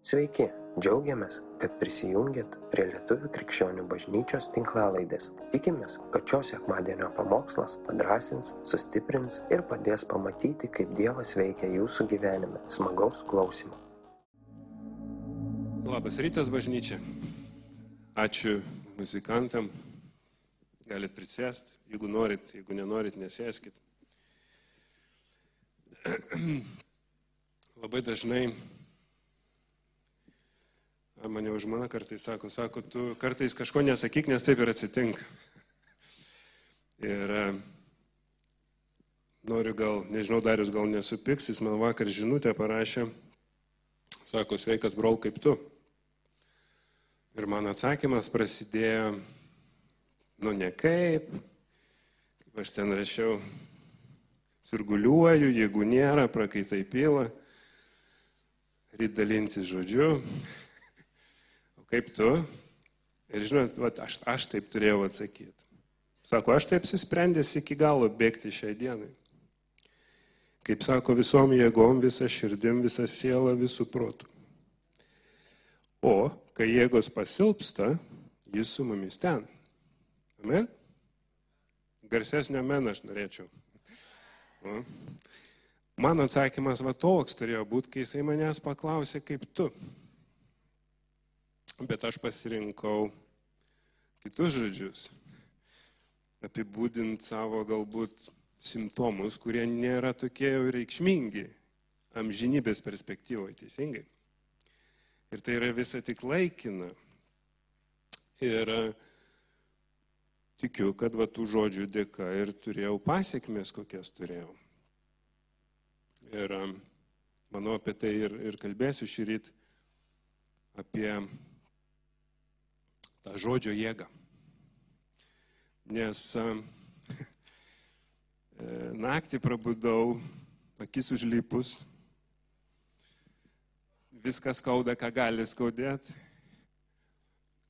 Sveiki, džiaugiamės, kad prisijungiat prie Lietuvių krikščionių bažnyčios tinklalaidės. Tikimės, kad šios sekmadienio pamokslas padrasins, sustiprins ir padės pamatyti, kaip Dievas veikia jūsų gyvenime. Smagaus klausimų. Labas rytas, bažnyčia. Ačiū muzikantam. Galit prisėsti, jeigu norit, jeigu nenorit, nesėskit. Labai dažnai mane už mane kartais sako, sako, tu kartais kažko nesakyk, nes taip ir atsitinka. Ir e, noriu gal, nežinau, Darius gal nesupyks, jis man vakar žinutę parašė, sako, sveikas brol kaip tu. Ir mano atsakymas prasidėjo, nu ne kaip, kaip aš ten rašiau, sirguliuoju, jeigu nėra, prakaitai pila, ryt dalintis žodžiu, kaip tu? Ir žinot, vat, aš, aš taip turėjau atsakyti. Sako, aš taip apsisprendęs iki galo bėgti šiai dienai. Kaip sako, visom jėgom, visą širdim, visą sielą, visų protų. O kai jėgos pasilpsta, jis su mumis ten. Amen? Garsesnio men aš norėčiau. O. Mano atsakymas va toks turėjo būti, kai jisai manęs paklausė, kaip tu bet aš pasirinkau kitus žodžius. Apibūdinti savo galbūt simptomus, kurie nėra tokie jau reikšmingi amžinybės perspektyvoje, teisingai. Ir tai yra visa tik laikina. Ir e, tikiu, kad va tų žodžių dėka ir turėjau pasiekmes, kokias turėjau. Ir e, manau apie tai ir, ir kalbėsiu šį rytą, apie tą žodžio jėgą. Nes e, naktį prabudau, akis užlipus, viskas skauda, ką gali skaudėti,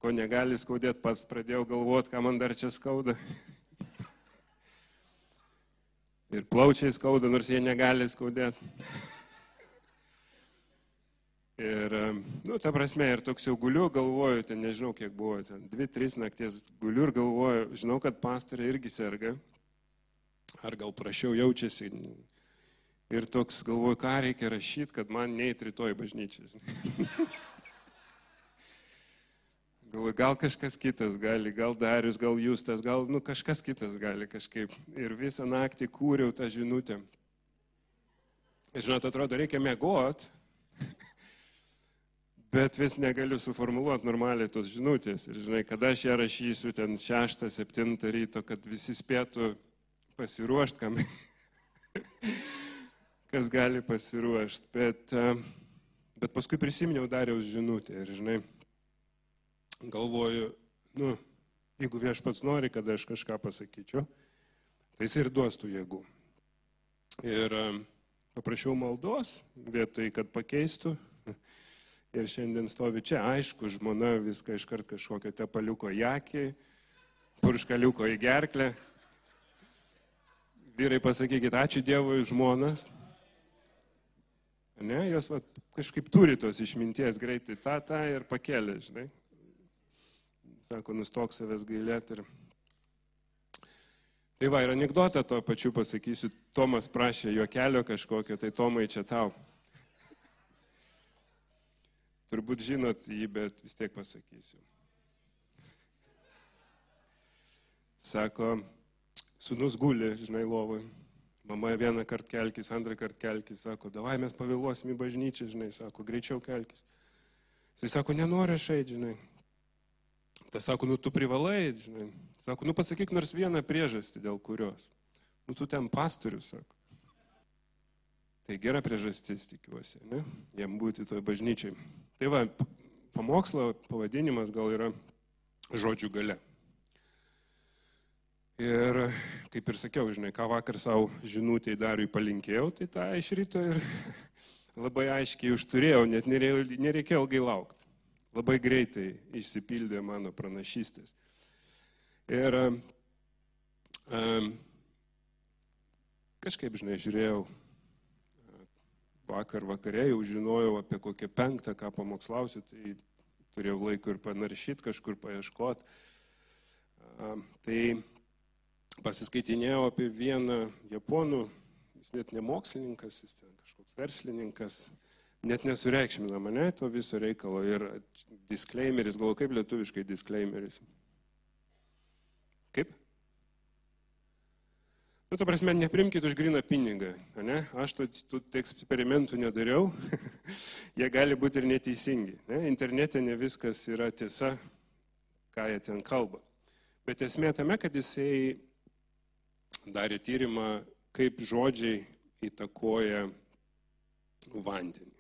ko negali skaudėti, pats pradėjau galvoti, ką man dar čia skauda. Ir plaučiai skauda, nors jie negali skaudėti. Ir, nu, ta prasme, ir toks jau guliu, galvoju, ten nežinau, kiek buvo, ten dvi, trys nakties guliu ir galvoju, žinau, kad pastorė irgi serga, ar gal prašiau jaučiasi. Ir toks galvoju, ką reikia rašyti, kad man neįt rytoj bažnyčias. galvoju, gal kažkas kitas gali, gal Darius, gal Justas, gal, nu, kažkas kitas gali kažkaip. Ir visą naktį kūriau tą žinutę. Žinot, atrodo, reikia mėgoti bet vis negaliu suformuoluoti normaliai tos žinutės. Ir žinai, kada aš ją rašysiu ten 6-7 ryto, kad visi spėtų pasiruošti, kam, kas gali pasiruošti. Bet, e, bet paskui prisiminiau Dariaus žinutę ir, žinai, galvoju, nu, jeigu viešpats nori, kad aš kažką pasakyčiau, tai jis ir duos tų jėgų. Ir e, paprašiau maldos, vietoj, kad pakeistų Ir šiandien stovi čia, aišku, žmona viską iškart kažkokio tepaliuko į akį, purškaliuko į gerklę. Vyrai pasakykit, ačiū Dievui žmonas. Ne, jos va, kažkaip turi tos išminties greitai tą, tą ir pakėlė, žinai. Sako, nustok savęs gailėti ir... Tai va, ir anegdotą to pačiu pasakysiu. Tomas prašė juokelio kažkokio, tai Tomai čia tau. Turbūt žinot jį, bet vis tiek pasakysiu. Sako, sunus guli, žinai, lovai. Mama vieną kartą kelkis, antrą kartą kelkis, sako, davai mes pavėluosim į bažnyčią, žinai, sako, greičiau kelkis. Jis sako, nenori aš eiti, žinai. Tas sako, nu tu privalai, žinai. Sako, nu pasakyk nors vieną priežastį, dėl kurios. Nu tu ten pastorius, sako. Tai gera priežastis, tikiuosi, ne? Jam būti toj bažnyčiai. Tai va, pamokslo pavadinimas gal yra žodžių gale. Ir kaip ir sakiau, žinai, ką vakar savo žinutėj dariui palinkėjau, tai tą iš ryto ir labai aiškiai užturėjau, net nereikėjo ilgai laukti. Labai greitai išsipildė mano pranašystės. Ir um, kažkaip, žinai, žiūrėjau vakar vakare jau žinojau apie kokią penktą, ką pamokslausiu, tai turėjau laiko ir panaršyti, kažkur paieškoti. Tai pasiskaitinėjau apie vieną japonų, jis net ne mokslininkas, jis ten kažkoks verslininkas, net nesureikšmina mane to viso reikalo ir disclaimeris, galvoju, kaip lietuviškai disclaimeris. Kaip? Nu, ta prasme, neprimkite už griną pinigą, ne? Aš tų, tų eksperimentų nedariau, jie gali būti ir neteisingi. Ne? Internete ne viskas yra tiesa, ką jie ten kalba. Bet esmė tame, kad jisai darė tyrimą, kaip žodžiai įtakoja vandenį.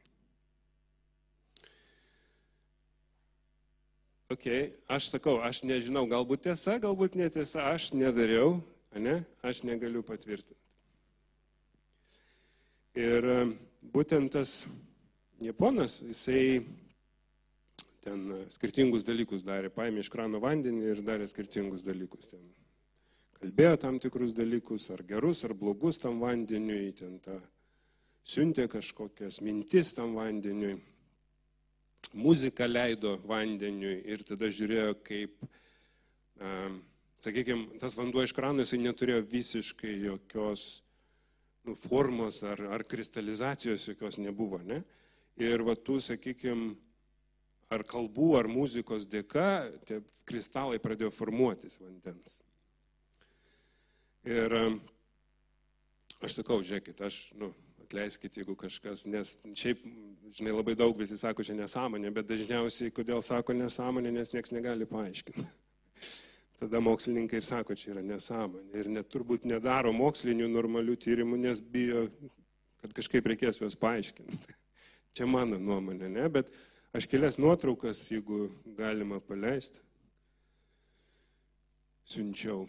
Ok, aš sakau, aš nežinau, galbūt tiesa, galbūt netiesa, aš nedariau, ne, aš negaliu patvirtinti. Ir e, būtent tas Japonas, jisai ten skirtingus dalykus darė, paėmė iš krano vandenį ir darė skirtingus dalykus. Ten kalbėjo tam tikrus dalykus, ar gerus, ar blogus tam vandeniui, ten tą siuntė kažkokias mintis tam vandeniui muziką leido vandeniui ir tada žiūrėjo, kaip, sakykime, tas vanduo iš krano jisai neturėjo visiškai jokios nu, formos ar, ar kristalizacijos jokios nebuvo. Ne? Ir va tų, sakykime, ar kalbų, ar muzikos dėka tie kristalai pradėjo formuotis vandens. Ir aš sakau, žiūrėkit, aš, nu, atleiskit, jeigu kažkas, nes šiaip, žinai, labai daug visi sako, čia nesąmonė, bet dažniausiai, kodėl sako nesąmonė, nes niekas negali paaiškinti. Tada mokslininkai ir sako, čia yra nesąmonė. Ir net turbūt nedaro mokslinių normalių tyrimų, nes bijo, kad kažkaip reikės juos paaiškinti. Čia mano nuomonė, ne? Bet aš kelias nuotraukas, jeigu galima paleisti, siunčiau.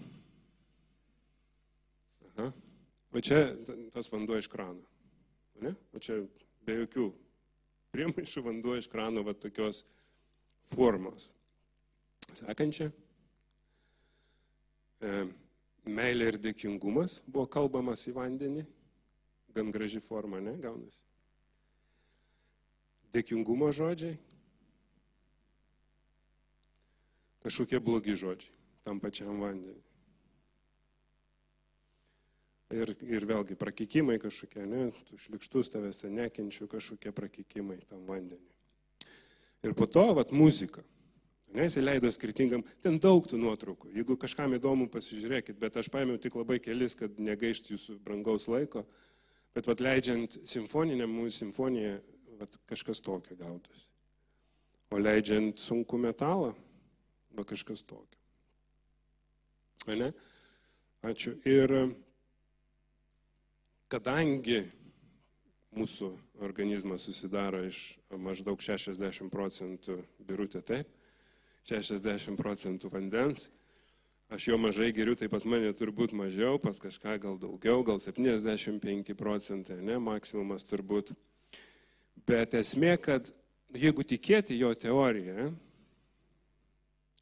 Aha. O čia tas vanduo iš krano. Ne? O čia be jokių priemaišų vanduo iš krano va tokios formos. Sekančia. E, meilė ir dėkingumas buvo kalbamas į vandenį. Gan graži forma, ne, gaunasi. Dėkingumo žodžiai. Kažkokie blogi žodžiai tam pačiam vandeniui. Ir, ir vėlgi prakikimai kažkokie, ne, tu šlikštus tavęs ten nekenčiu, kažkokie prakikimai tam vandeniu. Ir po to, vat, muzika. Ne, jis leido skirtingam, ten daug tų nuotraukų. Jeigu kažkam įdomu, pasižiūrėkit, bet aš paėmiau tik labai kelis, kad negaištų jūsų brangaus laiko. Bet vat, leidžiant simfoninę mūsų simfoniją, vat, kažkas tokio gaudosi. O leidžiant sunku metalą, va kažkas tokio. O ne? Ačiū. Ir kadangi mūsų organizmas susidaro iš maždaug 60 procentų birutė taip, 60 procentų vandens, aš jo mažai geriu, tai pas mane turbūt mažiau, pas kažką gal daugiau, gal 75 procentai, ne, maksimumas turbūt. Bet esmė, kad jeigu tikėti jo teoriją,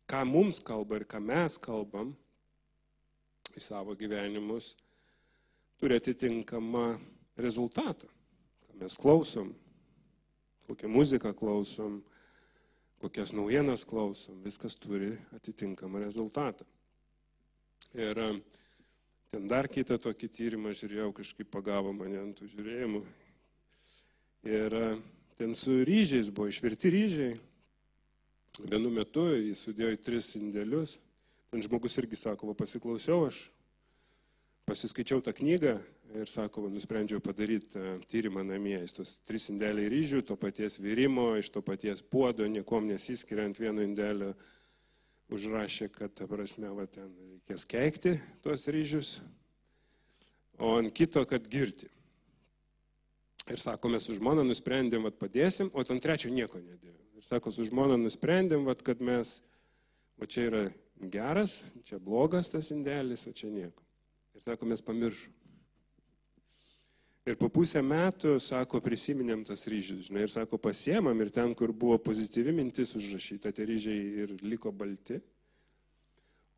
ką mums kalba ir ką mes kalbam į savo gyvenimus, turi atitinkamą rezultatą. Ką mes klausom, kokią muziką klausom, kokias naujienas klausom, viskas turi atitinkamą rezultatą. Ir e, ten dar kitą tokį tyrimą žiūrėjau, kažkaip pagavo mane ant tų žiūrėjimų. Ir e, ten su ryžiais buvo išvirti ryžiai. Vienu metu jis sudėjo į tris indėlius. Ten žmogus irgi sako, va, pasiklausiau aš pasiskaičiau tą knygą ir sako, nusprendžiau padaryti e, tyrimą namie. Jis tos trys indeliai ryžių, to paties virimo, iš to paties puodo, niekom nesiskiriant vieno indelio, užrašė, kad, ta prasme, va, ten reikės keikti tuos ryžius, o ant kito, kad girti. Ir sako, mes su žmona nusprendėm, kad padėsim, o ant trečio nieko nedėjau. Ir sako, su žmona nusprendėm, vat, kad mes, va čia yra geras, čia blogas tas indelis, o čia nieko. Ir sako, mes pamiršom. Ir po pusę metų, sako, prisiminėm tas ryžius, žinai, ir sako, pasiemam ir ten, kur buvo pozityvi mintis užrašyta, tie ryžiai ir liko balti,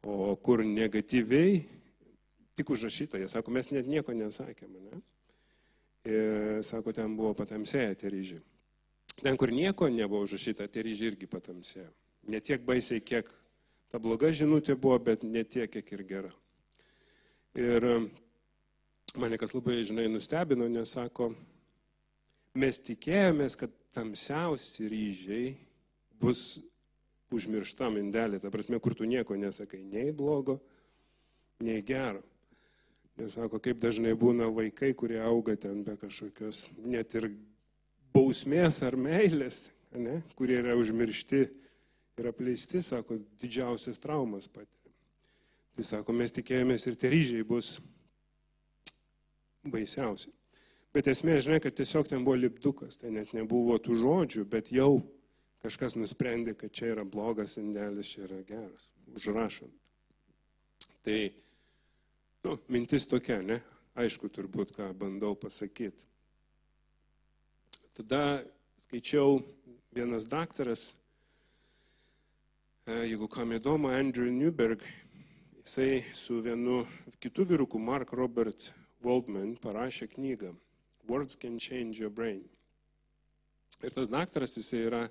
o kur negatyviai, tik užrašyta, jie sako, mes net nieko nesakėme, ne? Ir sako, ten buvo patamsėję tie ryžiai. Ten, kur nieko nebuvo užrašyta, tie ryžiai irgi patamsėjo. Ne tiek baisiai, kiek ta bloga žinutė buvo, bet ne tiek, kiek ir gera. Ir mane kas labai, žinai, nustebino, nes sako, mes tikėjomės, kad tamsiausi ryžiai bus užmirštam indelį, ta prasme, kur tu nieko nesakai, nei blogo, nei gero. Nes sako, kaip dažnai būna vaikai, kurie auga ten be kažkokios net ir bausmės ar meilės, ne, kurie yra užmiršti ir apleisti, sako, didžiausias traumas patiria. Tai sako, mes tikėjomės ir tie ryžiai bus baisiausi. Bet esmė, žinai, kad tiesiog ten buvo lipdukas, tai net nebuvo tų žodžių, bet jau kažkas nusprendė, kad čia yra blogas indelis, čia yra geras, užrašant. Tai, nu, mintis tokia, ne? Aišku, turbūt, ką bandau pasakyti. Tada skaičiau vienas daktaras, e, jeigu kam įdomu, Andrew Newberg, jisai su vienu kitu vyruku, Mark Robert Waldman, parašė knygą Words Can Change Your Brain. Ir tas daktaras, jisai yra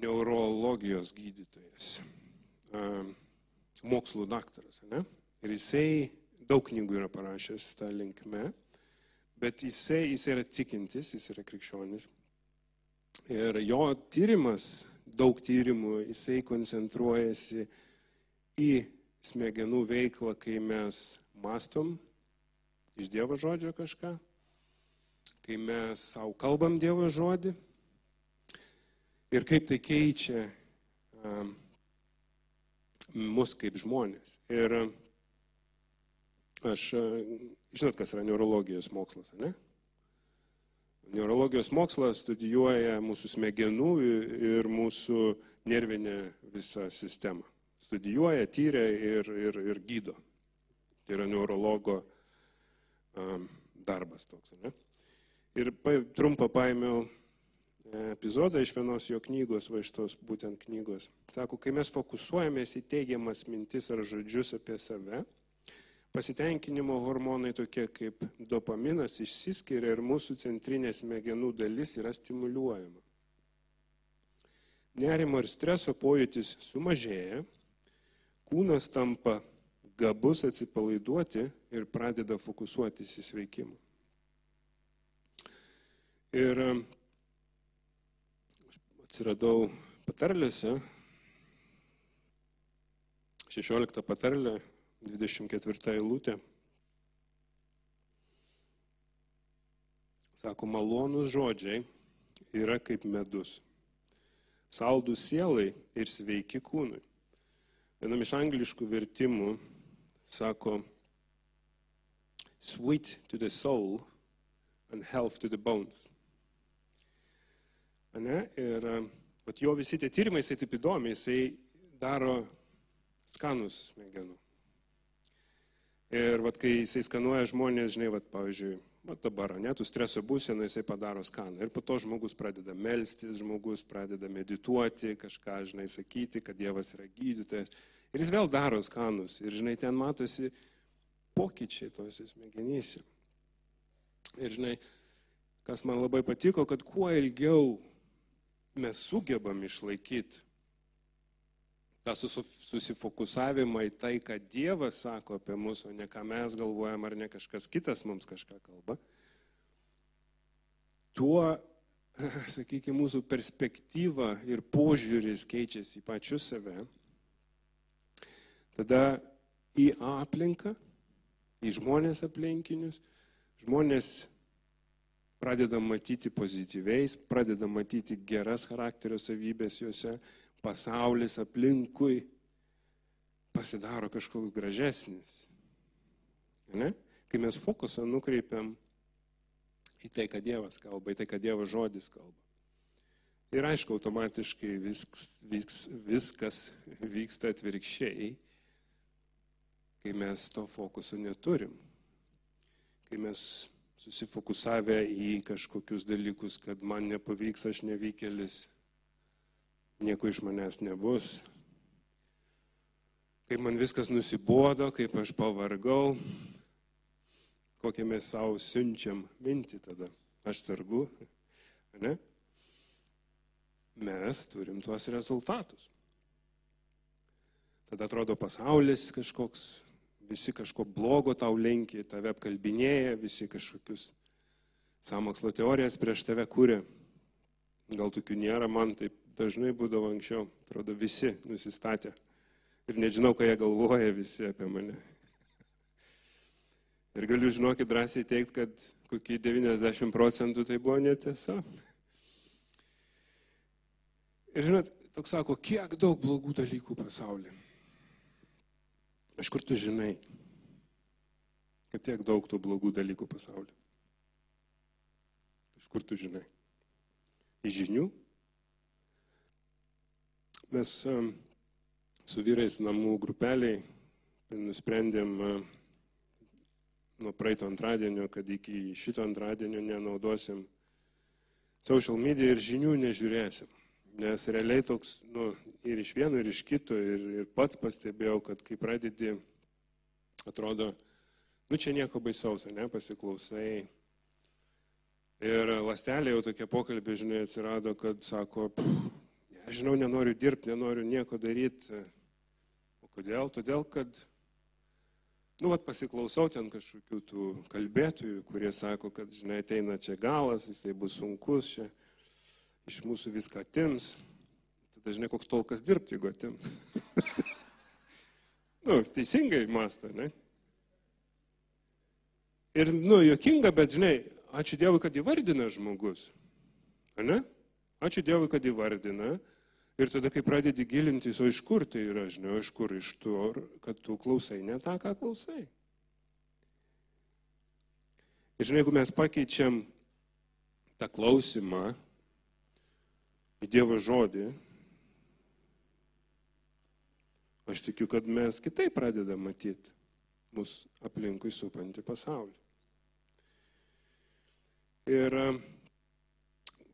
neurologijos gydytojas, mokslų daktaras. Ne? Ir jisai daug knygų yra parašęs tą linkme, bet jisai, jisai yra tikintis, jis yra krikščionis. Ir jo tyrimas, daug tyrimų, jisai koncentruojasi į smegenų veiklą, kai mes mastom iš Dievo žodžio kažką, kai mes savo kalbam Dievo žodį ir kaip tai keičia um, mus kaip žmonės. Ir aš, žinot, kas yra neurologijos mokslas, ne? Neurologijos mokslas studijuoja mūsų smegenų ir mūsų nervinę visą sistemą. Studijuoja, tyria ir, ir, ir gydo. Tai yra neurologo um, darbas toks. Ne? Ir trumpą paėmiau epizodą iš vienos jo knygos, va iš tos būtent knygos. Sako, kai mes fokusuojamės į teigiamas mintis ar žodžius apie save, pasitenkinimo hormonai tokie kaip dopaminas išsiskiria ir mūsų centrinė smegenų dalis yra stimuliuojama. Nerimo ir streso pojūtis sumažėja, kūnas tampa gabus atsipalaiduoti ir pradeda fokusuotis į sveikimą. Ir atsiradau patarlėse, 16 patarlė, 24 eilutė. Sako, malonus žodžiai yra kaip medus. Saldų sielai ir sveiki kūnui. Vienam iš angliškų vertimų sako, sweet to the soul and health to the bones. Ne? Ir vat, jo visi tie tyrimai, jisai taip įdomi, jisai daro skanus smegenų. Ir vat, kai jisai skanuoja žmonės, žinai, vat, pavyzdžiui, vat dabar, netų streso būsena, jisai padaro skaną. Ir po to žmogus pradeda melstis, žmogus pradeda medituoti, kažką, žinai, sakyti, kad Dievas yra gydytojas. Ir jis vėl daro skanus. Ir, žinai, ten matosi pokyčiai tose smegenyse. Ir, žinai, kas man labai patiko, kad kuo ilgiau mes sugebam išlaikyti tą susifokusavimą į tai, ką Dievas sako apie mus, o ne ką mes galvojam, ar ne kažkas kitas mums kažką kalba, tuo, sakykime, mūsų perspektyva ir požiūris keičiasi į pačius save, tada į aplinką, į žmonės aplinkinius, žmonės pradedam matyti pozityviais, pradedam matyti geras charakterio savybės juose, pasaulis aplinkui pasidaro kažkoks gražesnis. Ne? Kai mes fokusą nukreipiam į tai, ką Dievas kalba, į tai, ką Dievo žodis kalba. Ir aišku, automatiškai visks, visks, viskas vyksta atvirkščiai, kai mes to fokuso neturim. Kai mes susifokusavę į kažkokius dalykus, kad man nepavyks, aš nevykėlis, nieko iš manęs nebus. Kaip man viskas nusibodo, kaip aš pavargau, kokią mes savo siunčiam mintį tada. Aš sergu, ne? Mes turim tuos rezultatus. Tada atrodo pasaulis kažkoks, visi kažko blogo tau lenkia, tave apkalbinėja, visi kažkokius samokslo teorijas prieš tave kūrė. Gal tokių nėra, man taip dažnai būdavo anksčiau, atrodo visi nusistatė. Ir nežinau, ką jie galvoja visi apie mane. Ir galiu žinokit drąsiai teikti, kad kokie 90 procentų tai buvo netiesa. Ir žinot, toks sako, kiek daug blogų dalykų pasaulyje. Iš kur tu žinai, kad tiek daug tų blogų dalykų pasaulyje? Iš kur tu žinai? Iš žinių? Mes su vyrais namų grupeliai nusprendėm nuo praeito antradienio, kad iki šito antradienio nenaudosim social media ir žinių nežiūrėsim. Nes realiai toks, nu, ir iš vieno, ir iš kito, ir, ir pats pastebėjau, kad kai pradedi, atrodo, nu čia nieko baisaus, ne, pasiklausai. Ir lastelė jau tokie pokalbė, žinai, atsirado, kad sako, nežinau, nenoriu dirbti, nenoriu nieko daryti. O kodėl? Todėl, kad Nu, vat pasiklausau ten kažkokių tų kalbėtojų, kurie sako, kad, žinai, ateina čia galas, jisai bus sunkus, čia iš mūsų viską atims. Tada, žinai, koks tolkas dirbti, jeigu atims. nu, teisingai mąsta, ne? Ir, nu, jokinga, bet, žinai, ačiū Dievui, kad įvardina žmogus. Ne? Ačiū Dievui, kad įvardina. Ir tada, kai pradedi gilintis, o iš kur tai yra, žinau, iš kur iš to, kad tu klausai ne tą, ką klausai. Ir žinai, jeigu mes pakeičiam tą klausimą į Dievo žodį, aš tikiu, kad mes kitaip pradedam matyti mus aplinkui supantį pasaulį. Ir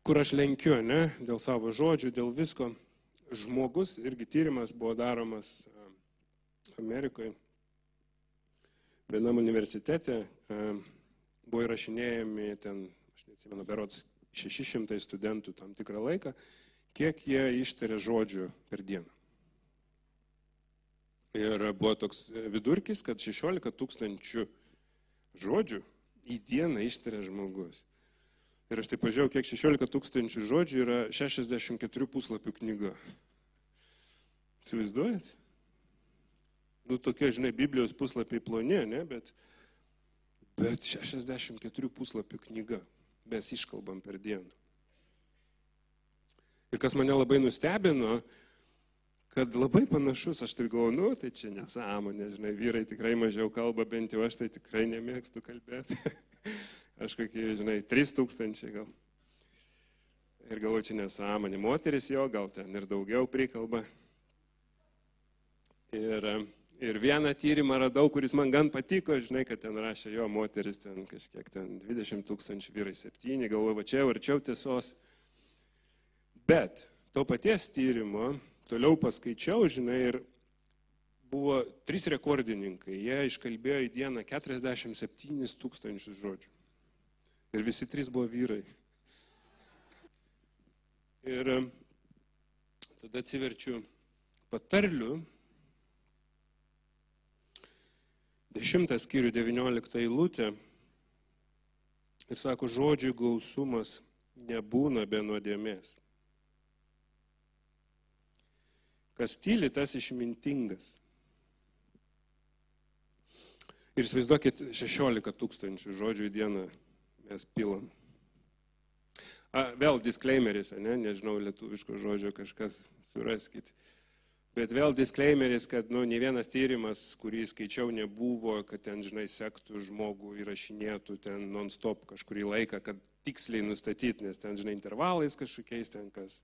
kur aš lenkiu, ne, dėl savo žodžių, dėl visko žmogus, irgi tyrimas buvo daromas Amerikoje, vienam universitete, buvo įrašinėjami ten, aš neatsimenu, berots 600 studentų tam tikrą laiką, kiek jie ištarė žodžių per dieną. Ir buvo toks vidurkis, kad 16 tūkstančių žodžių į dieną ištarė žmogus. Ir aš taip pažiūrėjau, kiek 16 tūkstančių žodžių yra 64 puslapių knyga. Įsivaizduojat? Nu, tokie, žinai, Biblijos puslapiai plonė, ne, bet, bet 64 puslapių knyga mes iškalbam per dieną. Ir kas mane labai nustebino, kad labai panašus, aš taip galvoju, nu, tai čia nesąmonė, žinai, vyrai tikrai mažiau kalba, bent jau aš tai tikrai nemėgstu kalbėti. Aš kokie, žinai, 3000 gal. Ir galvoju, čia nesąmonė. Moteris jo gal ten ir daugiau prikalba. Ir, ir vieną tyrimą radau, kuris man gan patiko, žinai, kad ten rašė jo moteris, ten kažkiek ten 20 tūkstančių vyrai 7, galvoju, va čia arčiau tiesos. Bet to paties tyrimo toliau paskaičiau, žinai, ir buvo trys rekordininkai. Jie iškalbėjo į dieną 47 tūkstančius žodžių. Ir visi trys buvo vyrai. Ir tada atsiverčiu patarlių. Dešimtas skyrių 19 eilutė. Ir sako, žodžių gausumas nebūna be nuodėmės. Kas tyli, tas išmintingas. Ir įsivaizduokit 16 tūkstančių žodžių į dieną mes pilam. A, vėl disclaimeris, ne? nežinau lietuviško žodžio, kažkas suraskit. Bet vėl disclaimeris, kad nu, ne vienas tyrimas, kurį skaičiau, nebuvo, kad ten, žinai, sektų žmogų įrašinėtų ten non-stop kažkurį laiką, kad tiksliai nustatyti, nes ten, žinai, intervalais kažkokiais ten kas,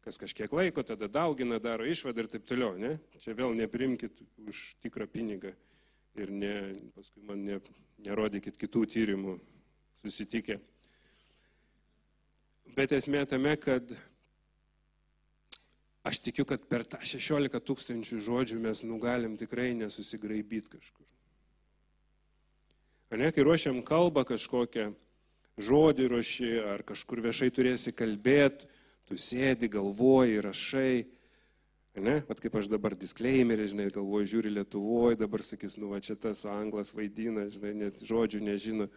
kas kažkiek laiko, tada daugina, daro išvadą ir taip toliau. Ne? Čia vėl neprimkit už tikrą pinigą ir ne, paskui man ne, nerodykit kitų tyrimų susitikę. Bet esmė tame, kad aš tikiu, kad per tą 16 tūkstančių žodžių mes nugalim tikrai nesusigraibyti kažkur. Ne, kai ruošiam kalbą kažkokią, žodį ruoši, ar kažkur viešai turėsi kalbėti, tu sėdi, galvoji, rašai. Ne, bet kaip aš dabar disclaimerį, žinai, galvoju, žiūri Lietuvoje, dabar sakys, nu va čia tas anglas vaidina, žinai, net žodžių nežino.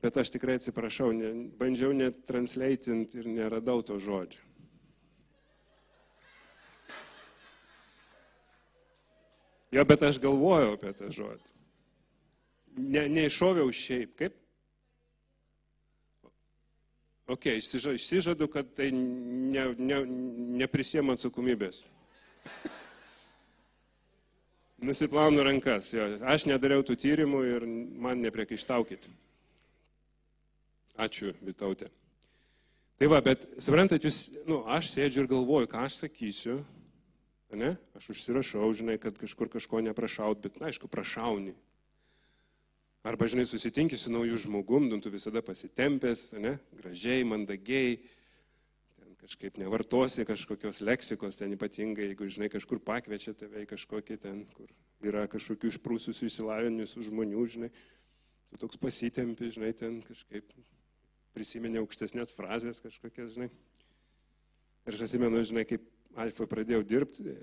Bet aš tikrai atsiprašau, ne, bandžiau net translatinti ir neradau to žodžio. Jo, bet aš galvojau apie tą žodį. Ne, neiššoviau šiaip. Kaip? Ok, išsižadu, kad tai ne, ne, neprisėmė atsakomybės. Nusiplaunu rankas. Jo. Aš nedariau tų tyrimų ir man nepriekaištaukit. Ačiū, Vitautė. Tai va, bet suprantat, jūs, nu, aš sėdžiu ir galvoju, ką aš sakysiu, ne? Aš užsirašau, žinai, kad kažkur kažko neprašaut, bet, na, aišku, prašauni. Arba, žinai, susitinki su naujų žmogum, nu, tu visada pasitempęs, ne? Gražiai, mandagiai, ten kažkaip nevartosi kažkokios leksikos, ten ypatingai, jeigu, žinai, kažkur pakviečia tave į kažkokį ten, kur yra kažkokių išprūsusių įsilavinusių žmonių, žinai, tu toks pasitempi, žinai, ten kažkaip prisiminė aukštesnės frazės kažkokias, žinai. Ir aš atsimenu, žinai, kaip Alfa pradėjau dirbti,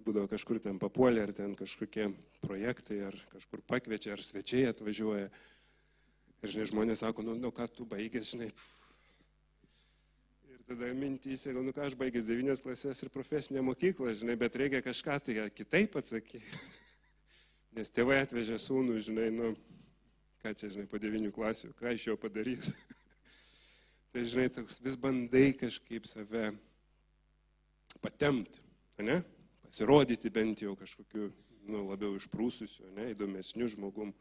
būdavo kažkur ten papuolė, ar ten kažkokie projektai, ar kažkur pakviečia, ar svečiai atvažiuoja. Ir, žinai, žmonės sako, nu, nu ką tu baigęs, žinai. Ir tada mintys, nu ką aš baigęs devynės klasės ir profesinę mokyklą, žinai, bet reikia kažką tai kitaip atsakyti. Nes tėvai atvežė sūnų, žinai, nu, ką čia, žinai, po devynių klasių, ką iš jo padarys. Tai žinai, toks vis bandai kažkaip save patemti, ne? Pasirodyti bent jau kažkokiu, nu, labiau išprūsusiu, ne, įdomesniu žmogum.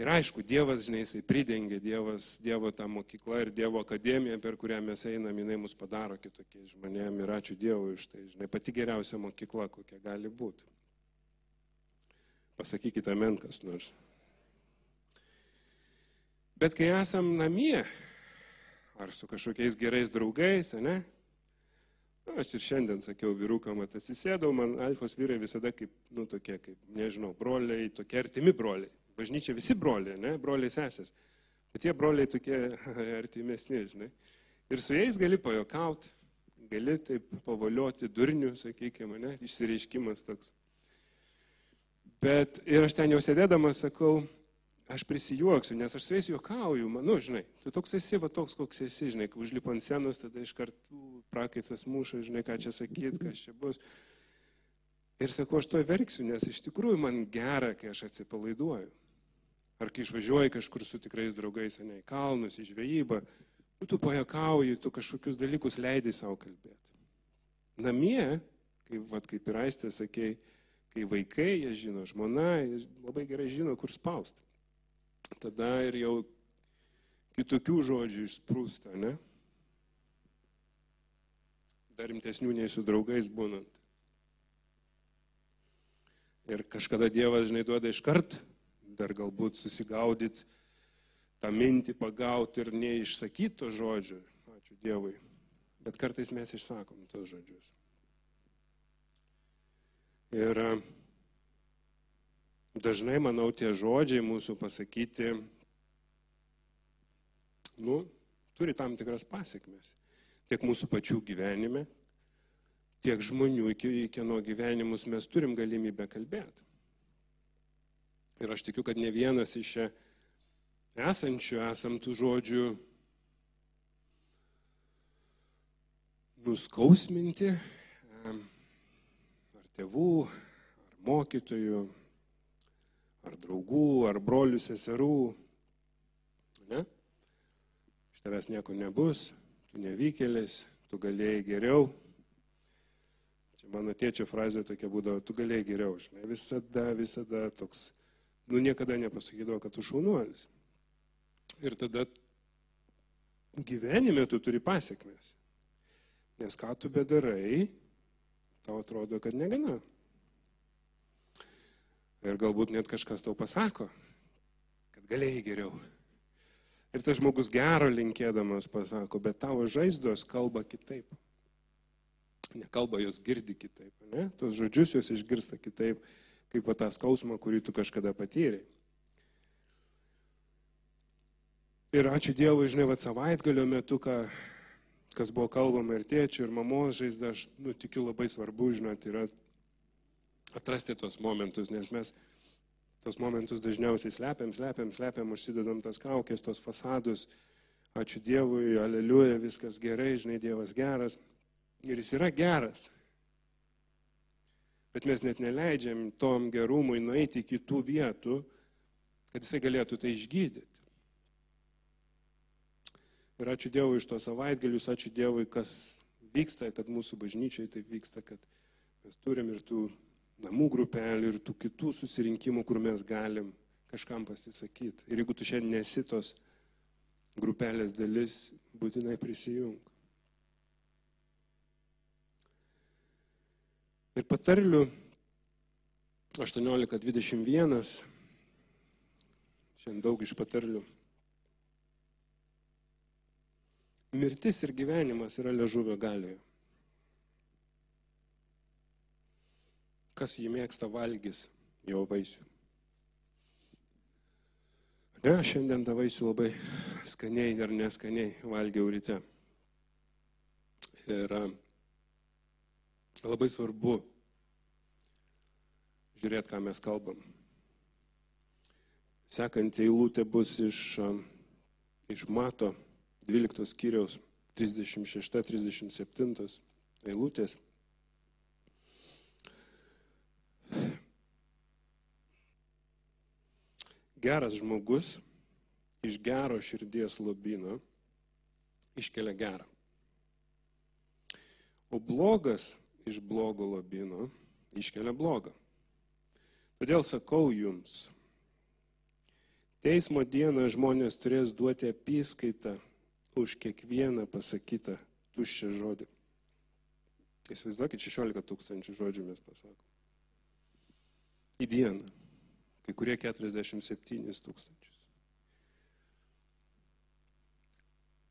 Ir aišku, Dievas, žinai, jisai pridengia, Dievas, Dievo tą mokyklą ir Dievo akademiją, per kurią mes einam, jinai mus padaro kitokiais žmonėmis ir ačiū Dievui už tai, žinai, pati geriausia mokykla, kokia gali būti. Pasakykite amen kas nors. Bet kai esam namie, ar su kažkokiais gerais draugais, ne? Na, aš ir šiandien sakiau vyrukam, kad atsisėdau, man alfos vyrai visada kaip, nu, tokie, kaip, nežinau, broliai, tokie artimi broliai. Bažnyčia visi broliai, ne, broliai sesės. Bet tie broliai tokie artimesni, žinai. Ir su jais gali pajokauti, gali taip pavalioti durnių, sakykime, ne, išsireiškimas toks. Bet ir aš ten jau sėdėdamas sakau, aš prisijuoksiu, nes aš su jais juokauju, manu, žinai, tu toks esi, va toks, koks esi, žinai, kai užlipo ant senos, tada iš karto prakaitas muša, žinai, ką čia sakyt, kas čia bus. Ir sakau, aš to verksiu, nes iš tikrųjų man gera, kai aš atsipalaiduoju. Ar kai išvažiuoji kažkur su tikrais draugais, ne, į kalnus, į žvejybą, nu, tu pajakauji, tu kažkokius dalykus leidai savo kalbėti. Namie, kaip, vat, kaip ir aistė sakėjai, kai vaikai, jie žino, žmona, jie labai gerai žino, kur spausti tada ir jau kitokių žodžių išsprūsta, ne? Dar rimtesnių nei su draugais būnant. Ir kažkada Dievas, žinai, duoda iškart, dar galbūt susigaudyti, tą mintį pagauti ir neišsakyti to žodžio. Ačiū Dievui. Bet kartais mes išsakom tos žodžius. Ir dažnai, manau, tie žodžiai mūsų pasakyti, nu, turi tam tikras pasiekmes. Tiek mūsų pačių gyvenime, tiek žmonių, iki kieno gyvenimus mes turim galimybę kalbėti. Ir aš tikiu, kad ne vienas iš čia esančių esam tų žodžių nuskausminti ar tėvų, ar mokytojų, ar draugų, ar brolių, seserų. Ne? Iš tavęs nieko nebus, tu nevykėlis, tu galėjai geriau. Čia mano tėčio frazė tokia būdavo, tu galėjai geriau, žinai, visada, visada toks, nu niekada nepasakydavo, kad tu šaunuolis. Ir tada gyvenime tu turi pasiekmes. Nes ką tu bedarai, tau atrodo, kad negana. Ir galbūt net kažkas tau pasako, kad galėjai geriau. Ir tas žmogus gero linkėdamas pasako, bet tavo žaizdos kalba kitaip. Nekalba jos girdi kitaip, ne? Tos žodžius jos išgirsta kitaip, kaip tą skausmą, kurį tu kažkada patyrei. Ir ačiū Dievui, žinai, va savaitgalio metu, ką, kas buvo kalbama ir tėčių, ir mamos žaizda, aš nu, tikiu labai svarbu, žinot, yra atrasti tos momentus, nes mes tos momentus dažniausiai slepiam, slepiam, slepiam, užsidedam tas kaukės, tos fasadus. Ačiū Dievui, aleliuja, viskas gerai, žinai, Dievas geras. Ir jis yra geras. Bet mes net neleidžiam tom gerumui nueiti iki tų vietų, kad jisai galėtų tai išgydyti. Ir ačiū Dievui iš to savaitgalius, ačiū Dievui, kas vyksta, kad mūsų bažnyčiai taip vyksta, kad mes turim ir tų namų grupelių ir tų kitų susirinkimų, kur mes galim kažkam pasisakyti. Ir jeigu tu šiandien nesi tos grupelės dalis, būtinai prisijung. Ir patarlių 18.21, šiandien daug iš patarlių. Mirtis ir gyvenimas yra ležuvio galioje. Kas jį mėgsta valgys jo vaisių. Ne, šiandien tą vaisių labai skaniai ir neskaniai valgiau ryte. Ir labai svarbu žiūrėti, ką mes kalbam. Sekantį eilutę bus iš, iš Mato 12 skyriaus 36-37 eilutės. Geras žmogus iš gero širdies lobino iškelia gerą. O blogas iš blogo lobino iškelia blogą. Todėl sakau jums, teismo dieną žmonės turės duoti apyskaitą už kiekvieną pasakytą tuščią žodį. Įsivaizduokit, 16 tūkstančių žodžių mes pasakom. Į dieną kai kurie 47 tūkstančius.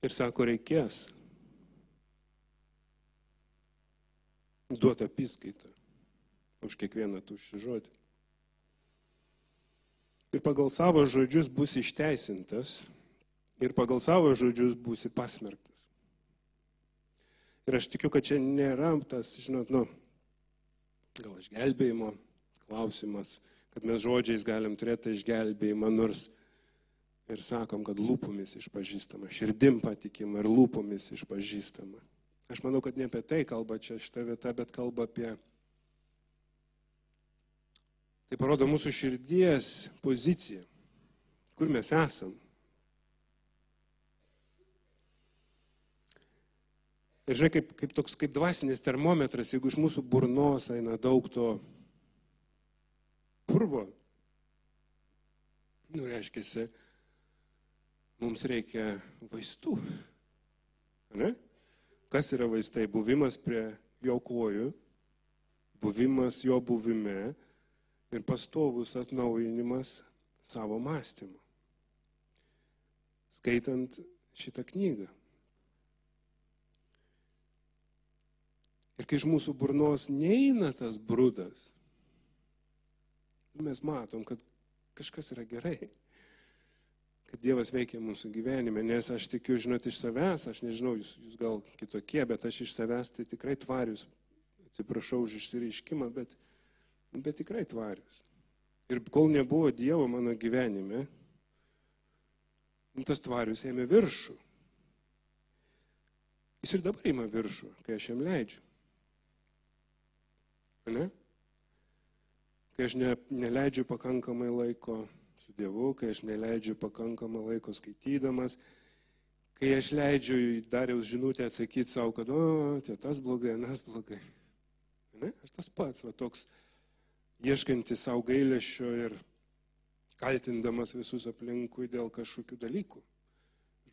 Ir sako, reikės duoti apskaitą už kiekvieną tuščią žodį. Ir pagal savo žodžius bus išteisintas ir pagal savo žodžius būsi pasmerktas. Ir aš tikiu, kad čia nėra tas, žinot, nu, gal išgelbėjimo klausimas, kad mes žodžiais galim turėti išgelbėjimą, nors ir sakom, kad lūpomis išpažįstama, širdim patikima ir lūpomis išpažįstama. Aš manau, kad ne apie tai kalba čia šitą vietą, bet kalba apie... Tai parodo mūsų širdies poziciją, kur mes esam. Ir žinai, kaip, kaip toks kaip dvasinis termometras, jeigu iš mūsų burnos eina daug to purvo. Nu, reiškia, mums reikia vaistų. Ne? Kas yra vaistai? Buvimas prie jo kojų, buvimas jo buvime ir pastovus atnaujinimas savo mąstymo. Skaitant šitą knygą. Ir kai iš mūsų burnos neina tas brudas, mes matom, kad kažkas yra gerai. Kad Dievas veikia mūsų gyvenime, nes aš tikiu, žinot, iš savęs, aš nežinau, jūs, jūs gal kitokie, bet aš iš savęs tai tikrai tvarius. Atsiprašau už išsireiškimą, bet, bet tikrai tvarius. Ir kol nebuvo Dievo mano gyvenime, tas tvarius ėmė viršų. Jis ir dabar ima viršų, kai aš jam leidžiu. Ne? Kai aš ne, neleidžiu pakankamai laiko su Dievu, kai aš neleidžiu pakankamai laiko skaitydamas, kai aš leidžiu dariaus žinutę atsakyti savo, kad, o, tie tas blogai, nas blogai. Ne? Aš tas pats, va toks ieškantis savo gailėšio ir kaltindamas visus aplinkui dėl kažkokių dalykų.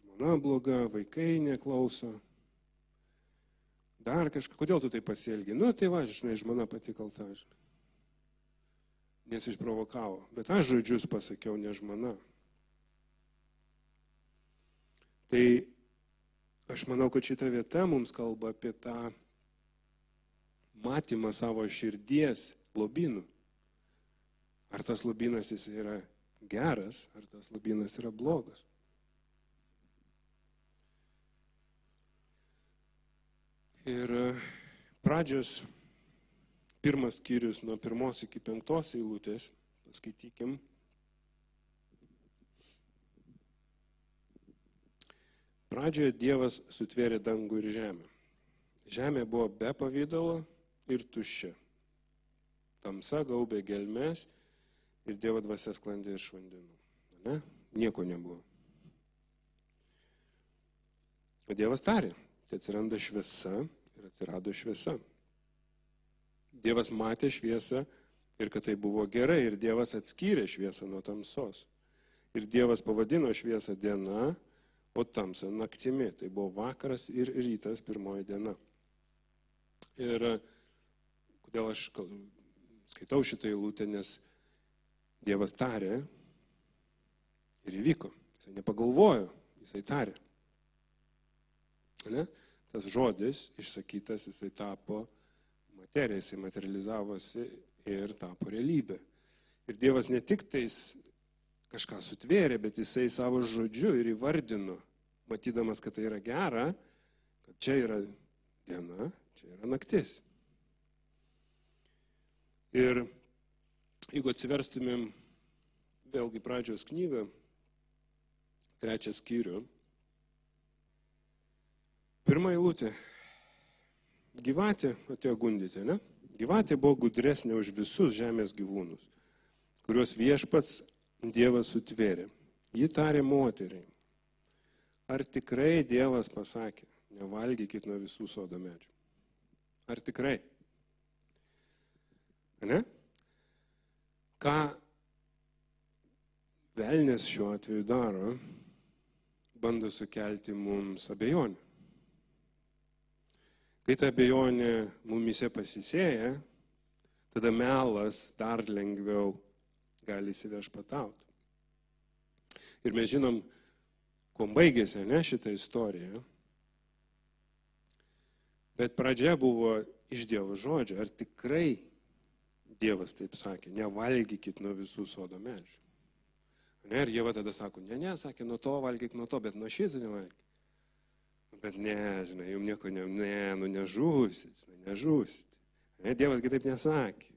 Žmona bloga, vaikai neklauso. Dar kažką, kodėl tu tai pasielgi? Nu, tai va, žinai, žmona pati kalta, žinai nes išprovokavo. Bet aš žodžius pasakiau, ne žmona. Tai aš manau, kad šita vieta mums kalba apie tą matymą savo širdies lobinų. Ar tas lobinas jis yra geras, ar tas lobinas yra blogas. Ir e, pradžios pirmas skyrius nuo pirmos iki penktos eilutės, paskaitykim. Pradžioje Dievas sutvėrė dangų ir žemę. Žemė buvo be pavydalo ir tuščia. Tamsa gaubė gelmes ir Dievo dvasia sklandė iš vandenų. Ne? Nieko nebuvo. O Dievas tarė, tai atsiranda šviesa ir atsirado šviesa. Dievas matė šviesą ir kad tai buvo gerai ir Dievas atskyrė šviesą nuo tamsos. Ir Dievas pavadino šviesą diena, o tamsą naktimi. Tai buvo vakaras ir rytas pirmoji diena. Ir kodėl aš skaitau šitą eilutę, nes Dievas tarė ir įvyko. Jisai nepagalvojo, jisai tarė. Ne? Tas žodis išsakytas, jisai tapo materija, jisai materializavosi ir tapo realybė. Ir Dievas ne tik tais kažką sutvėrė, bet jisai savo žodžiu ir įvardino, matydamas, kad tai yra gera, kad čia yra diena, čia yra naktis. Ir jeigu atsiverstumėm vėlgi pradžios knygą, trečią skyrių, pirmą eilutę. Gyvatė atėjo gundyti, ne? Gyvatė buvo gudresnė už visus žemės gyvūnus, kuriuos viešpats Dievas sutvėrė. Ji tarė moteriai, ar tikrai Dievas pasakė, nevalgykit nuo visų sodo medžių? Ar tikrai? Ne? Ką velnės šiuo atveju daro, bando sukelti mums abejonę. Kai ta abejonė mumise pasisėja, tada melas dar lengviau gali įsivešpatauti. Ir mes žinom, kuo baigėsi ne šitą istoriją. Bet pradžia buvo iš Dievo žodžio. Ar tikrai Dievas taip sakė, nevalgykit nuo visų sodo medžių. Ne, ir Jėva tada sako, ne, ne, sakė, nuo to valgyk, nuo to, bet nuo šito nevalgyk. Bet ne, žinai, jums nieko ne, ne, nu nežūsit, žinai, nežūsit. Ne, Dievas kitaip nesakė.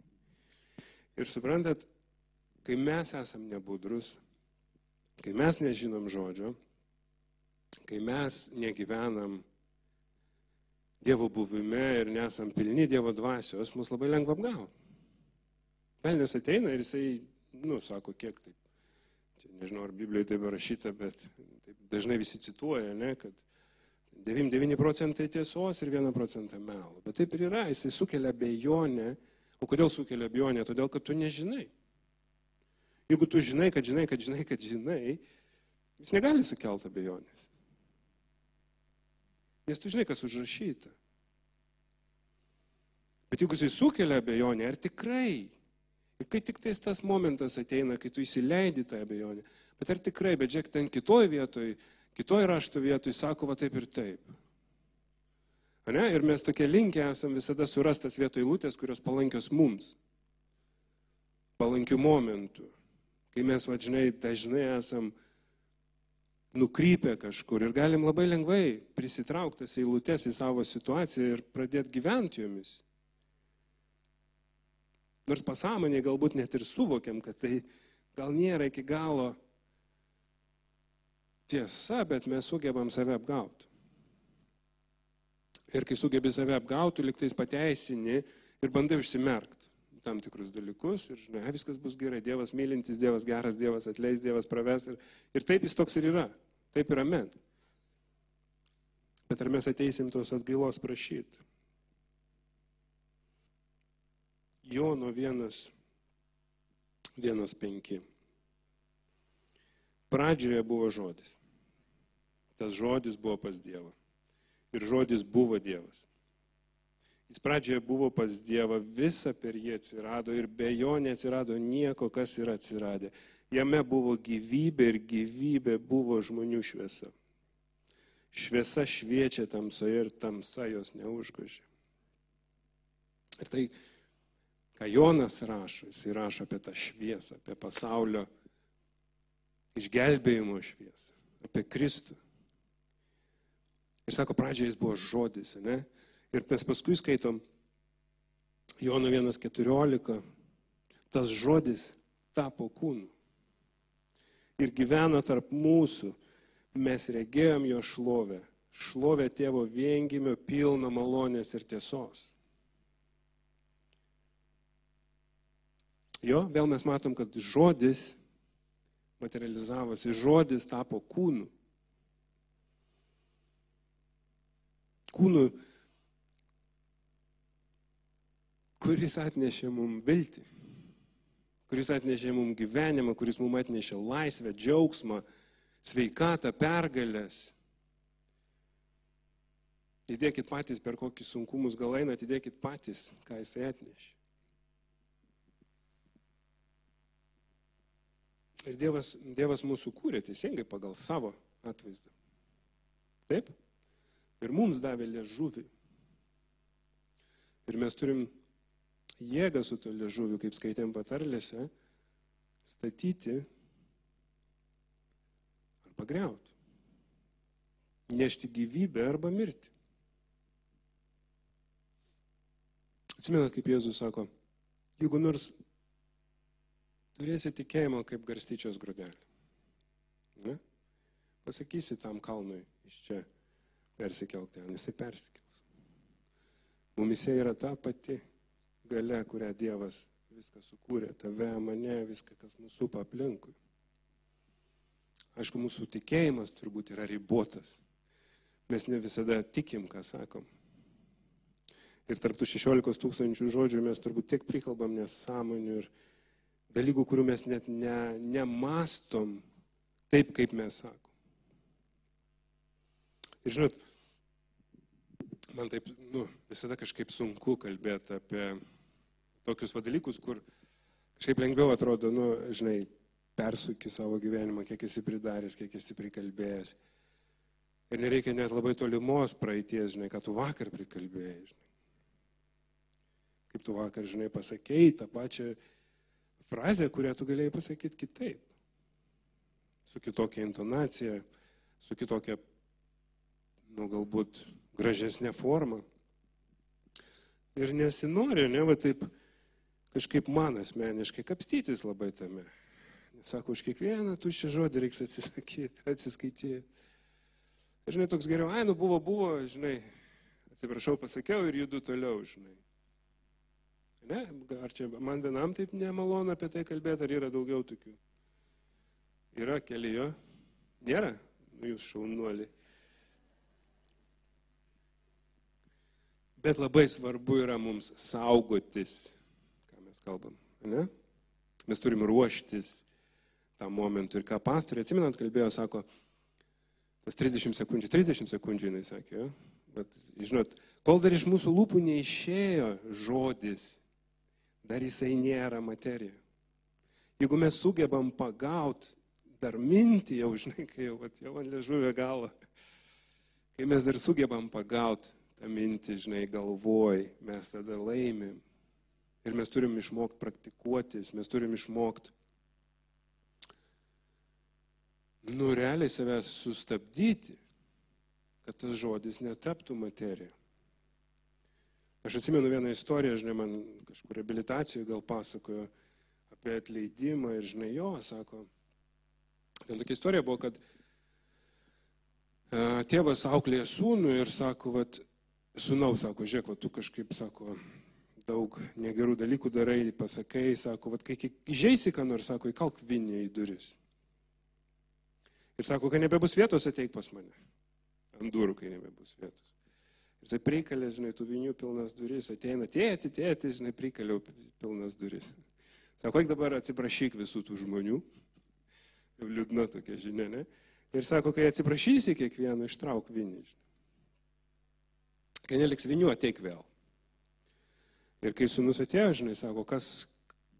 Ir suprantat, kai mes esam nebudrus, kai mes nežinom žodžio, kai mes negyvenam Dievo buvime ir nesam pilni Dievo dvasios, mus labai lengva apgauti. Velnės ateina ir jisai, nu, sako, kiek taip. Čia nežinau, ar Biblijoje taip rašyta, bet taip dažnai visi cituoja, ne, kad 99 procentai tiesos ir 1 procentą melo. Bet taip ir yra, jisai sukelia abejonę. O kodėl sukelia abejonę? Todėl, kad tu nežinai. Jeigu tu žinai, kad žinai, kad žinai, kad žinai, jis negali sukelti abejonės. Nes tu žinai, kas užrašyta. Bet jeigu jisai sukelia abejonę, ar tikrai, ir kai tik tais tas momentas ateina, kai tu įsileidi tą abejonę, bet ar tikrai, bet žiūrėk, ten kitoj vietoj, kitoj rašto vietoj sako va taip ir taip. Ne? Ir mes tokie linkę esam visada surastas vietoj lūtės, kurios palankios mums. Palankių momentų. Kai mes, vadžinai, dažnai esam nukrypę kažkur ir galim labai lengvai prisitrauktas eilutes į savo situaciją ir pradėti gyventi jomis. Nors pasąmonėje galbūt net ir suvokiam, kad tai gal nėra iki galo tiesa, bet mes sugebam save apgauti. Ir kai sugebi save apgauti, liktais pateisini ir bandai užsimerkti tam tikrus dalykus ir, žinai, viskas bus gerai, Dievas mylintis, Dievas geras, Dievas atleis, Dievas praves ir, ir taip jis toks ir yra. Taip ir amen. Bet ar mes ateisim tos atgailos prašyti? Jono 1, 1.5. Pradžioje buvo žodis. Tas žodis buvo pas Dievą. Ir žodis buvo Dievas. Jis pradžioje buvo pas Dievą, visa per jį atsirado ir be jo neatsirado nieko, kas yra atsiradę. Jame buvo gyvybė ir gyvybė buvo žmonių šviesa. Šviesa šviečia tamsoje ir tamsa jos neužgožė. Ir tai, ką Jonas rašo, jis rašo apie tą šviesą, apie pasaulio išgelbėjimo šviesą, apie Kristų. Ir sako, pradžioje jis buvo žodis, ne? Ir mes paskui skaitom Jono 1.14, tas žodis tapo kūnu. Ir gyveno tarp mūsų, mes regėjom jo šlovę, šlovę tėvo viengimio pilno malonės ir tiesos. Jo, vėl mes matom, kad žodis materializavosi, žodis tapo kūnu. Kūnu, kuris atnešė mums viltį, kuris atnešė mums gyvenimą, kuris mums atnešė laisvę, džiaugsmą, sveikatą, pergalės. Įdėkit patys, per kokius sunkumus gal eina, atidėkit patys, ką jisai atnešė. Ir Dievas, Dievas mūsų kūrė teisingai pagal savo atvaizdą. Taip? Ir mums davė liežuvį. Ir mes turim jėgą su to liežuviu, kaip skaitėm patarlėse, statyti arba greuti. Nešti gyvybę arba mirti. Atsimenat, kaip Jėzus sako, jeigu nors turėsi tikėjimo kaip garstyčios grūdelį. Ne? Pasakysi tam kalnui iš čia persikelk ten, jisai persikels. Mumise yra ta pati gale, kurią Dievas viską sukūrė, tave, mane, viską, kas mūsų aplinkui. Aišku, mūsų tikėjimas turbūt yra ribotas. Mes ne visada tikim, ką sakom. Ir tarptų 16 tūkstančių žodžių mes turbūt tiek prikalbam nesąmonių ir dalykų, kurių mes net ne, nemastom taip, kaip mes sakom. Ir žinot, man taip, nu, visada kažkaip sunku kalbėti apie tokius dalykus, kur kažkaip lengviau atrodo, nu, žinai, persuki savo gyvenimą, kiek esi pridaręs, kiek esi prikalbėjęs. Ir nereikia net labai tolimos praeities, žinai, ką tu vakar prikalbėjai, žinai. Kaip tu vakar, žinai, pasakėjai tą pačią frazę, kurią tu galėjai pasakyti kitaip. Su kitokia intonacija, su kitokia, nu galbūt, gražesnė forma. Ir nesinori, ne, va taip kažkaip man asmeniškai kapstytis labai tame. Sako, už kiekvieną tuščią žodį reiks atsisakyti, atsiskaityti. Žinai, toks geriau, ai, nu buvo, buvo, žinai, atsiprašau, pasakiau ir judu toliau, žinai. Ne, ar čia man vienam taip nemalonu apie tai kalbėti, ar yra daugiau tokių? Yra kelijo? Nėra? Nu, jūs šaunuoliai. Bet labai svarbu yra mums saugotis, ką mes kalbam. Ne? Mes turim ruoštis tam momentui. Ir ką pastorė, atsimenant, kalbėjo, sako, tas 30 sekundžių, 30 sekundžių jinai sakė, jo? bet žinot, kol dar iš mūsų lūpų neišėjo žodis, dar jisai nėra materija. Jeigu mes sugebam pagauti dar mintį, jau žinai, kai jau, jau ant liežuvio galo, kai mes dar sugebam pagauti tą mintį, žinai, galvoj, mes tada laimim. Ir mes turim išmokti praktikuotis, mes turim išmokti, nu, realiai savęs sustabdyti, kad tas žodis netaptų materija. Aš atsimenu vieną istoriją, žinai, man kažkur reabilitacijoje gal pasakojo apie atleidimą ir, žinai, jo, sako, ten tokia istorija buvo, kad tėvas auklėja sūnų ir sako, vat, sūnau, sako, žiūrėk, tu kažkaip, sako, daug negerų dalykų darai, pasakai, sako, vat, kai įžeisi, ką nors, sako, įkalk vinį į duris. Ir sako, kai nebebus vietos, ateik pas mane. Ant durų, kai nebebus vietos. Ir jisai prikalė, žinai, tų vinių pilnas duris, ateina, tėti, tėti, žinai, prikaliau pilnas duris. Sako, eik dabar atsiprašyk visų tų žmonių. Jau liūdna tokia žinia, ne? Ir sako, kai atsiprašysi kiekvieno, ištrauk vinį. Žinai. Kai neliks vinių, ateik vėl. Ir kai sunus atėjo, žinai, sako, kas,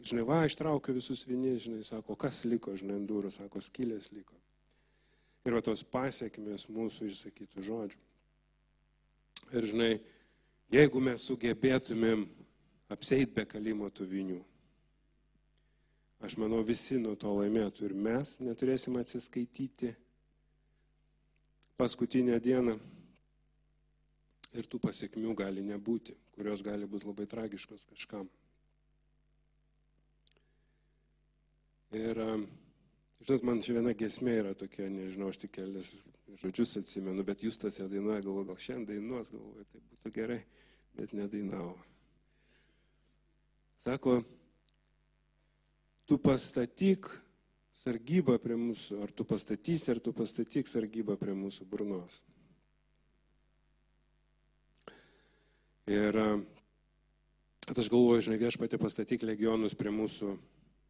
žinai, va, ištraukiu visus vinį, žinai, sako, kas liko, žinai, durų, sako, skylės liko. Ir va tos pasiekmes mūsų išsakytų žodžių. Ir žinai, jeigu mes sugebėtumėm apseit be kalimo tų vinių, aš manau visi nuo to laimėtų ir mes neturėsim atsiskaityti paskutinę dieną. Ir tų pasiekmių gali nebūti, kurios gali būti labai tragiškos kažkam. Ir, žinot, man čia viena gesmė yra tokia, nežinau, aš tik kelias žodžius atsimenu, bet jūs tas ją dainuoja, galvoju, gal šiandien dainuos, galvoju, tai būtų gerai, bet nedainavo. Sako, tu pastatyk sargybą prie mūsų, ar tu pastatysi, ar tu pastatyk sargybą prie mūsų burnos. Ir kad aš galvoju, žinai, viešpatė pastatyk legionus prie mūsų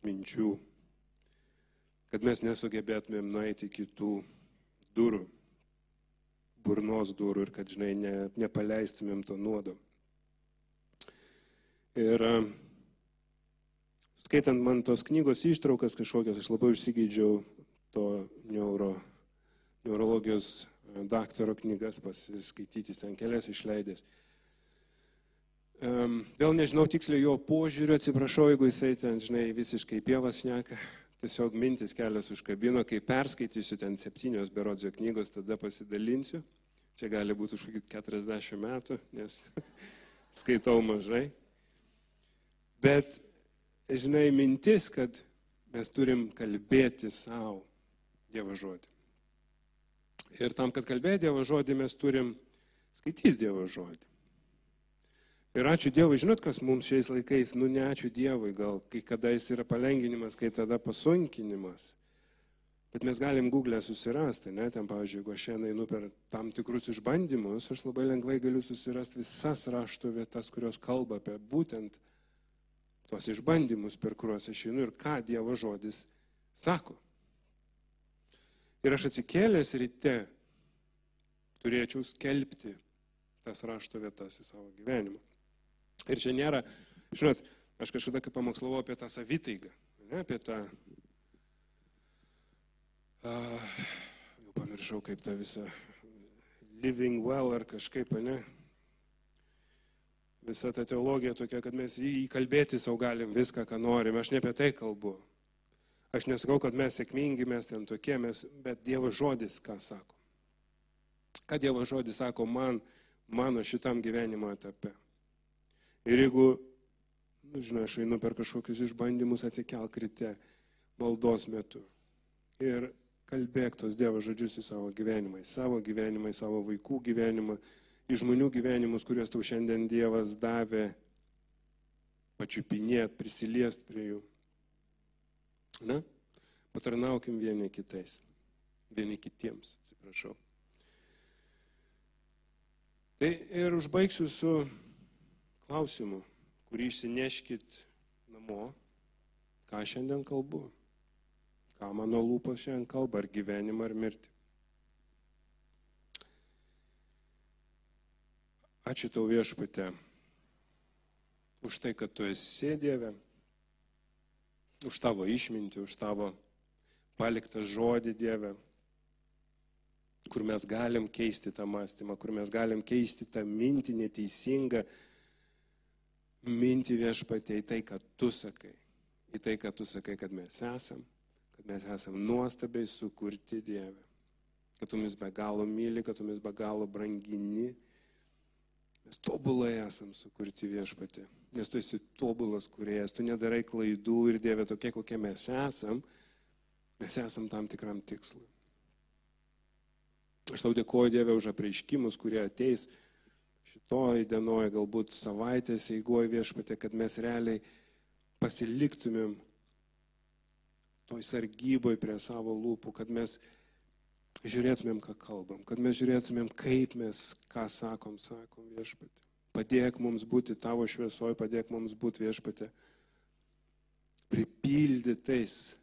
minčių, kad mes nesugebėtumėm nueiti kitų durų, burnos durų ir kad, žinai, ne, nepaleistumėm to nuodo. Ir skaitant man tos knygos ištraukas kažkokias, aš labai užsigeidžiau to neuro, neurologijos e, daktaro knygas pasiskaityti, ten kelias išleidęs. Vėl nežinau tiksliai jo požiūrio, atsiprašau, jeigu jisai ten, žinai, visiškai pievas šneka, tiesiog mintis kelias užkabino, kai perskaitysiu ten septynios berodzio knygos, tada pasidalinsiu. Čia gali būti už 40 metų, nes skaitau mažai. Bet žinai, mintis, kad mes turim kalbėti savo Dievo žodį. Ir tam, kad kalbėti Dievo žodį, mes turim skaityti Dievo žodį. Ir ačiū Dievui, žinot, kas mums šiais laikais, nu ne ačiū Dievui, gal kai kada jis yra palenginimas, kai tada pasunkinimas. Bet mes galim Google susirasti, ne, ten, pavyzdžiui, jeigu aš šiandien einu per tam tikrus išbandymus, aš labai lengvai galiu susirasti visas rašto vietas, kurios kalba apie būtent tuos išbandymus, per kuriuos aš einu ir ką Dievo žodis sako. Ir aš atsikėlęs ryte turėčiau skelbti tas rašto vietas į savo gyvenimą. Ir čia nėra, žinot, aš kažkada kaip pamokslavau apie tą savitaigą, ne, apie tą, uh, jau pamiršau kaip tą visą living well ar kažkaip, ne, visa ta teologija tokia, kad mes įkalbėti savo galim viską, ką norim. Aš ne apie tai kalbu. Aš nesakau, kad mes sėkmingi, mes ten tokie, mes, bet Dievo žodis ką sako. Ką Dievo žodis sako man, mano šitam gyvenimo etape. Ir jeigu, nu, žinai, aš einu per kažkokius išbandymus, atsikelk ryte, maldos metu. Ir kalbėk tos Dievo žodžius į savo gyvenimą, į savo gyvenimą, į savo vaikų gyvenimą, į žmonių gyvenimus, kuriuos tau šiandien Dievas davė, pačiupinėt, prisiliest prie jų. Na, patarnaukim vieni kitais, vieni kitiems, atsiprašau. Tai ir užbaigsiu su klausimu, kurį išsineškit namo, ką šiandien kalbu, ką mano lūpos šiandien kalba, ar gyvenimą, ar mirtį. Ačiū tau viešpatė už tai, kad tu esi Dieve, už tavo išmintį, už tavo paliktą žodį Dieve, kur mes galim keisti tą mąstymą, kur mes galim keisti tą mintį neteisingą mintį viešpatė į tai, kad tu sakai, į tai, kad tu sakai, kad mes esam, kad mes esam nuostabiai sukurti Dieve, kad tu mus be galo myli, kad tu mus be galo brangini. Mes tobulai esam sukurti viešpatė, nes tu esi tobulas kuriejas, tu nedarai klaidų ir Dieve tokie, kokie mes esam, mes esam tam tikram tikslui. Aš tau dėkoju Dieve už apreiškimus, kurie ateis šitoj dienoje, galbūt savaitės eigoje viešpatė, kad mes realiai pasiliktumėm toj sargyboj prie savo lūpų, kad mes žiūrėtumėm, ką kalbam, kad mes žiūrėtumėm, kaip mes, ką sakom, sakom viešpatė. Padėk mums būti tavo šviesoje, padėk mums būti viešpatė. Pripildytais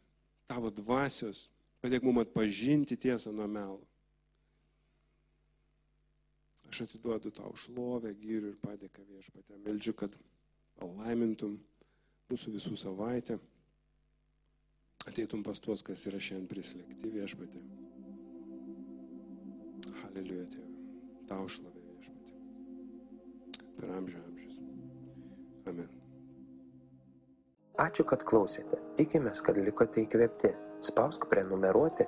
tavo dvasios, padėk mums atpažinti tiesą nuo melo. Aš atiduodu tau šlovę, gyrių ir padėką viešpatė. Meldžiu, kad palaimintum mūsų visų savaitę. Ateitum pas tuos, kas yra šiandien prislėgti viešpatė. Aleliuja, tėve. Tau šlovė viešpatė. Per amžių amžius. Amen. Ačiū, kad klausėte. Tikimės, kad likote įkvėpti. Spausk prenumeruoti